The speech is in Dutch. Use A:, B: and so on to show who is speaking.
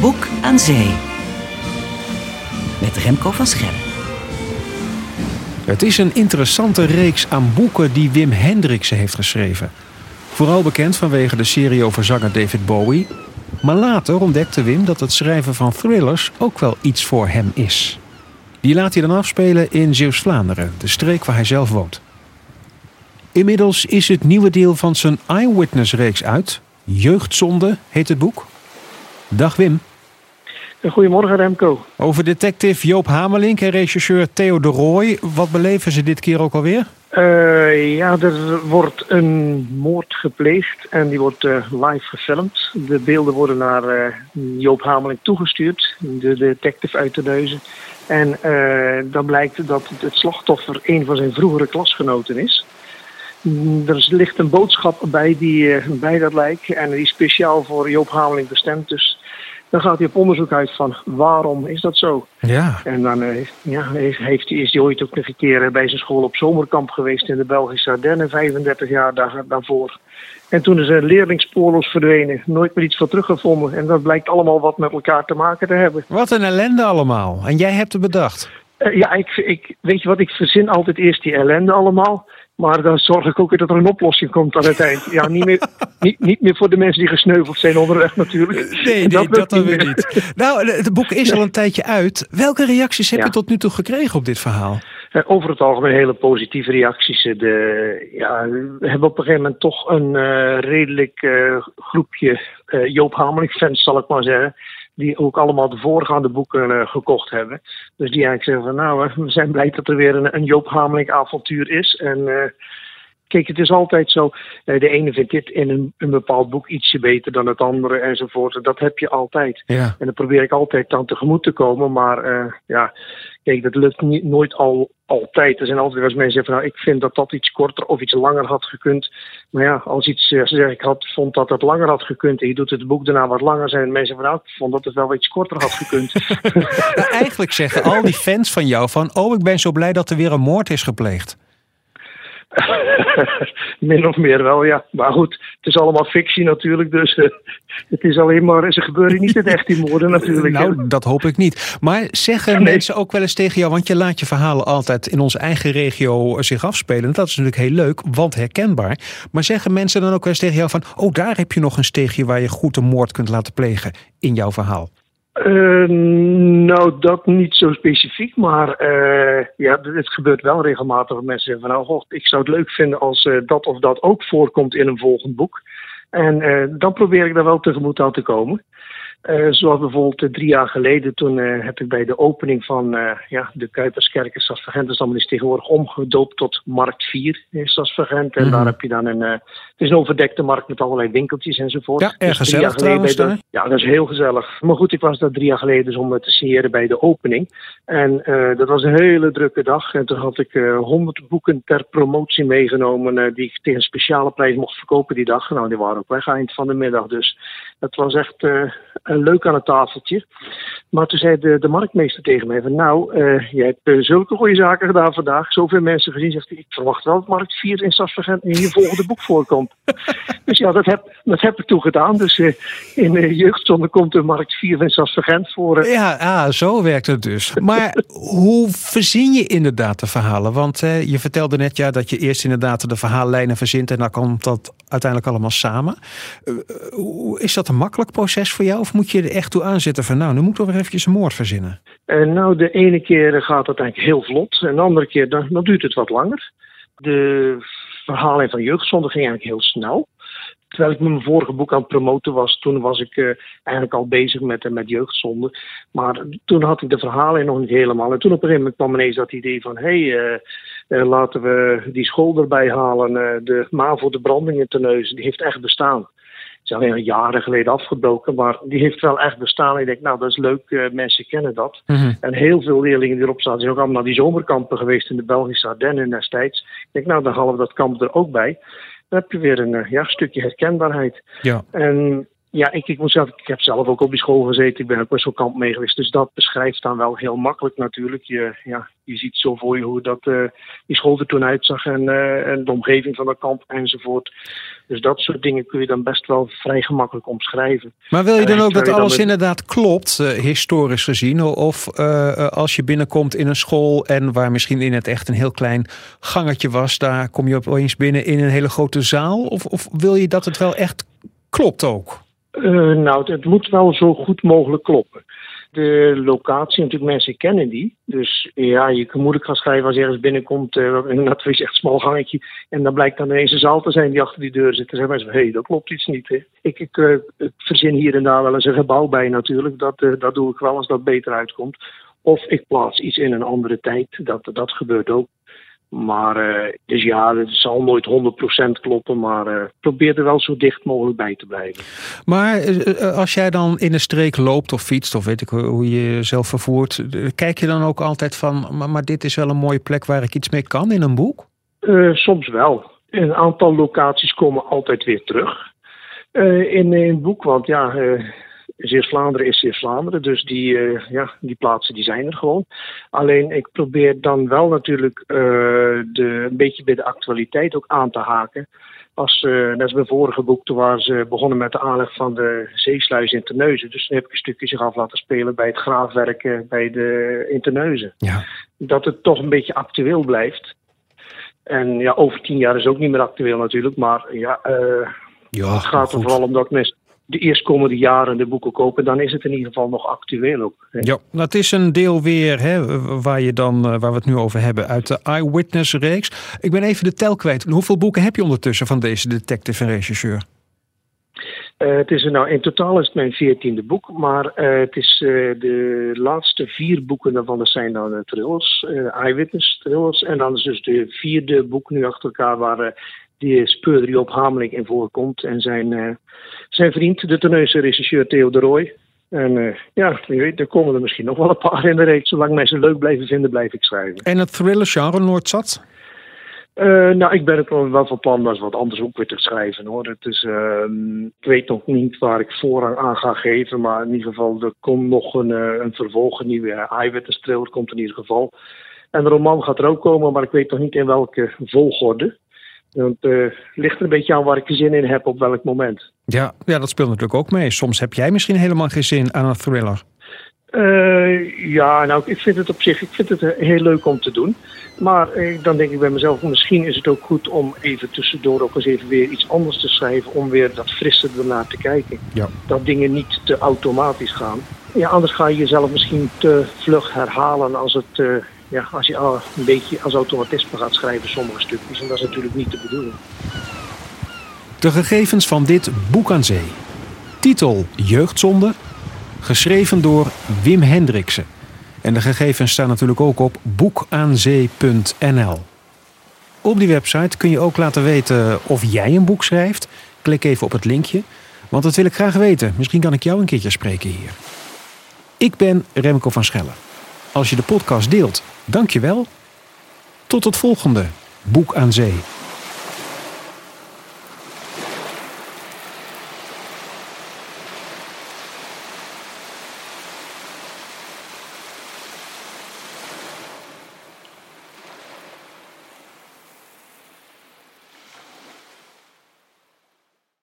A: Boek aan Zee. Met Remco van Schellen.
B: Het is een interessante reeks aan boeken die Wim Hendriksen heeft geschreven. Vooral bekend vanwege de serie over zanger David Bowie. Maar later ontdekte Wim dat het schrijven van thrillers ook wel iets voor hem is. Die laat hij dan afspelen in Zeeuws-Vlaanderen, de streek waar hij zelf woont. Inmiddels is het nieuwe deel van zijn Eyewitness-reeks uit. Jeugdzonde heet het boek. Dag Wim.
C: Goedemorgen Remco.
B: Over detective Joop Hamelink en rechercheur Theo de Rooij. Wat beleven ze dit keer ook alweer?
C: Uh, ja, er wordt een moord gepleegd en die wordt uh, live gefilmd. De beelden worden naar uh, Joop Hamelink toegestuurd, de detective uit de neuzen. En dan blijkt dat het slachtoffer een van zijn vroegere klasgenoten is. Er ligt een boodschap bij, die, bij dat lijk en die is speciaal voor Joop Hamelink bestemd. Dus dan gaat hij op onderzoek uit van waarom is dat zo.
B: Ja.
C: En dan uh, ja, heeft, is hij ooit ook nog een keer bij zijn school op zomerkamp geweest in de Belgische Ardennen, 35 jaar daar, daarvoor. En toen is een leerling spoorloos verdwenen, nooit meer iets van teruggevonden. En dat blijkt allemaal wat met elkaar te maken te hebben.
B: Wat een ellende allemaal. En jij hebt het bedacht.
C: Uh, ja, ik, ik, weet je wat, ik verzin altijd eerst die ellende allemaal. Maar dan zorg ik ook dat er een oplossing komt aan het eind. Ja, niet meer, niet, niet meer voor de mensen die gesneuveld zijn onderweg natuurlijk.
B: Nee, dat, dat dan weer niet. Nou, het boek is al een tijdje uit. Welke reacties heb je tot nu toe gekregen op dit verhaal?
C: Over het algemeen hele positieve reacties. De, ja, we hebben op een gegeven moment toch een uh, redelijk uh, groepje uh, Joop Hameling-fans, zal ik maar zeggen die ook allemaal de voorgaande boeken uh, gekocht hebben. Dus die eigenlijk zeggen van nou, we zijn blij dat er weer een, een Joop Hameling avontuur is. En uh, kijk, het is altijd zo, uh, de ene vindt dit in een, een, bepaald boek ietsje beter dan het andere enzovoort. Dat heb je altijd.
B: Ja.
C: En dan probeer ik altijd dan tegemoet te komen, maar ja, kijk, dat lukt niet, nooit al altijd. Er zijn altijd wel eens mensen die zeggen van, nou, ik vind dat dat iets korter of iets langer had gekund. Maar ja, als iets, ze zeggen, ik had, vond dat het langer had gekund en je doet het boek daarna wat langer, zijn mensen van, nou, ik vond dat het wel iets korter had gekund.
B: nou, eigenlijk zeggen al die fans van jou van, oh, ik ben zo blij dat er weer een moord is gepleegd.
C: Min of meer wel, ja. Maar goed, het is allemaal fictie natuurlijk. Dus uh, het is alleen maar, ze gebeuren niet in echt die moorden natuurlijk.
B: nou, hè? dat hoop ik niet. Maar zeggen nee. mensen ook wel eens tegen jou, want je laat je verhalen altijd in onze eigen regio zich afspelen. Dat is natuurlijk heel leuk, want herkenbaar. Maar zeggen mensen dan ook wel eens tegen jou van, oh, daar heb je nog een steegje waar je goed een moord kunt laten plegen in jouw verhaal?
C: Uh, nou, dat niet zo specifiek, maar uh, ja, het gebeurt wel regelmatig dat mensen zeggen van nou, goh, ik zou het leuk vinden als uh, dat of dat ook voorkomt in een volgend boek. En dan probeer ik daar wel tegemoet aan te komen. Uh, zoals bijvoorbeeld drie jaar geleden, toen uh, heb ik bij de opening van uh, ja, de Kuiperskerk in Stadsvergent, is tegenwoordig omgedoopt tot Markt 4 in Stadsvergent. En mm -hmm. daar heb je dan een, het is een overdekte markt met allerlei winkeltjes enzovoort.
B: Ja, erg dus gezellig trouwens
C: de, Ja, dat is heel gezellig. Maar goed, ik was daar drie jaar geleden dus om te signeren bij de opening. En dat was een hele drukke dag. En toen had ik honderd boeken ter promotie meegenomen die ik tegen een speciale prijs mocht verkopen die dag. Nou, die waren ook weg eind van de middag. Dus dat was echt leuk aan het tafeltje. Maar toen zei de, de marktmeester tegen mij van nou, uh, jij hebt uh, zulke goede zaken gedaan vandaag. Zoveel mensen gezien, zegt hij, ik verwacht wel dat Markt 4 in Stadsvergent in je volgende boek voorkomt. dus ja, dat heb, dat heb ik toen gedaan. Dus uh, in de jeugdzonde komt de Markt 4 in Stadsvergent voor.
B: Ja, ah, zo werkt het dus. Maar hoe verzin je inderdaad de verhalen? Want je vertelde net ja, dat je eerst inderdaad de verhaallijnen verzint en dan komt dat uiteindelijk allemaal samen. is dat een makkelijk proces voor jou of moet je er echt toe aanzetten van nou, nu moet ik toch weer eventjes een moord verzinnen?
C: Uh, nou, de ene keer gaat het eigenlijk heel vlot en de andere keer dan, dan duurt het wat langer. De verhalen van jeugdzonde ging eigenlijk heel snel. Terwijl ik mijn vorige boek aan het promoten was, toen was ik uh, eigenlijk al bezig met, uh, met jeugdzonde. Maar toen had ik de verhalen nog niet helemaal. En toen op een gegeven moment kwam ineens dat idee van... hé, hey, laten we die school erbij halen. de MAVO, de brandingen te neuzen, die heeft echt bestaan is alleen al jaren geleden afgebroken, maar die heeft wel echt bestaan. Ik denk, nou, dat is leuk, uh, mensen kennen dat.
B: Mm -hmm.
C: En heel veel leerlingen die erop staan, zijn ook allemaal naar die zomerkampen geweest in de Belgische Ardennen destijds. Ik denk, nou, dan halen we dat kamp er ook bij. Dan heb je weer een uh, ja, stukje herkenbaarheid.
B: Ja.
C: En Ja, ik, ik moet zeggen, ik heb zelf ook op die school gezeten. Ik ben ook best wel kamp mee geweest. Dus dat beschrijft dan wel heel makkelijk natuurlijk. Je, ja, je ziet zo voor je hoe dat, uh, die school er toen uitzag en, uh, en de omgeving van dat kamp enzovoort. Dus dat soort dingen kun je dan best wel vrij gemakkelijk omschrijven.
B: Maar wil je dan ook dat alles inderdaad klopt, uh, historisch gezien? Of als je binnenkomt in een school en waar misschien in het echt een heel klein gangetje was, daar kom je opeens binnen in een hele grote zaal? Of, of wil je dat het wel echt klopt ook?
C: Uh, nou, het moet wel zo goed mogelijk kloppen. De locatie, natuurlijk mensen kennen die. Dus ja, je kan moeilijk gaan schrijven als je ergens binnenkomt. Uh, dat is echt een smal gangetje. En dan blijkt dan ineens een zaal te zijn die achter die deur zit. Dan zeggen mensen, hé, hey, dat klopt iets niet. Hè. Ik, uh, ik, verzin hier en daar wel eens een gebouw bij natuurlijk. Dat, dat doe ik wel als dat beter uitkomt. Of ik plaats iets in een andere tijd. Dat, dat gebeurt ook. Maar, uh, dus ja, het zal nooit 100% kloppen, maar uh, probeer er wel zo dicht mogelijk bij te blijven.
B: Maar uh, als jij dan in een streek loopt of fietst, of weet ik hoe je jezelf vervoert, kijk je dan ook altijd van, maar, maar, dit is wel een mooie plek waar ik iets mee kan in een boek?
C: soms wel. Een aantal locaties komen altijd weer terug in een boek, want ja Zeeuws-Vlaanderen is Zeeuws-Vlaanderen, dus die, uh, ja, die plaatsen die zijn er gewoon. Alleen ik probeer dan wel natuurlijk uh, de, een beetje bij de actualiteit ook aan te haken. Als, uh, net als mijn vorige boek, toen waren ze begonnen met de aanleg van de zeesluis in Terneuzen. Dus toen heb ik een stukje zich af laten spelen bij het graafwerk bij de in Terneuzen.
B: Ja.
C: Dat het toch een beetje actueel blijft. En ja, over tien jaar is het ook niet meer actueel natuurlijk, maar ja,
B: ja
C: het gaat er vooral om dat mensen de eerstkomende jaren de boeken kopen, dan is het in ieder geval nog actueel ook. Hè.
B: Ja, dat is een deel weer hè, waar, je dan, waar we het nu over hebben uit de Eyewitness-reeks. Ik ben even de tel kwijt. Hoeveel boeken heb je ondertussen van deze detective en regisseur?
C: Uh, het is nou, in totaal is het mijn veertiende boek, maar uh, het is uh, de laatste vier boeken daarvan dat zijn dan thrillers, eyewitness thrillers. En dan is dus de vierde boek nu achter elkaar waar die speurder Joop Hameling in voorkomt. En zijn, uh, zijn vriend, de Teneuse regisseur Theo de Roy. En uh, ja, wie weet, er komen er misschien nog wel een paar in de reeks. Zolang mensen leuk blijven vinden, blijf ik schrijven.
B: En het thriller genre Noordzat?
C: Uh, nou, ik ben ook wel van plan om wat anders ook weer te schrijven hoor. Het is, uh, ik weet nog niet waar ik voorrang aan ga geven, maar in ieder geval, er komt nog een, een vervolg, een nieuwe Eyewitness thriller komt in ieder geval. En de roman gaat er ook komen, maar ik weet nog niet in welke volgorde. Want het uh, ligt er een beetje aan waar ik zin in heb op welk moment.
B: Ja, ja, dat speelt natuurlijk ook mee. Soms heb jij misschien helemaal geen zin aan een thriller.
C: Uh, ja, nou, ik vind het op zich ik vind het heel leuk om te doen. Maar uh, dan denk ik bij mezelf, misschien is het ook goed om even tussendoor ook eens even weer iets anders te schrijven. Om weer dat frisse ernaar te kijken.
B: Ja.
C: Dat dingen niet te automatisch gaan. Ja, anders ga je jezelf misschien te vlug herhalen als het uh, ja, als je al een beetje als automatisme gaat schrijven sommige stukjes. En dat is natuurlijk niet de bedoeling.
B: De gegevens van dit boek aan zee. Titel Jeugdzonde. Geschreven door Wim Hendriksen. En de gegevens staan natuurlijk ook op boekaanzee.nl. Op die website kun je ook laten weten of jij een boek schrijft. Klik even op het linkje, want dat wil ik graag weten. Misschien kan ik jou een keertje spreken hier. Ik ben Remco van Schellen. Als je de podcast deelt, dank je wel. Tot het volgende Boek aan Zee.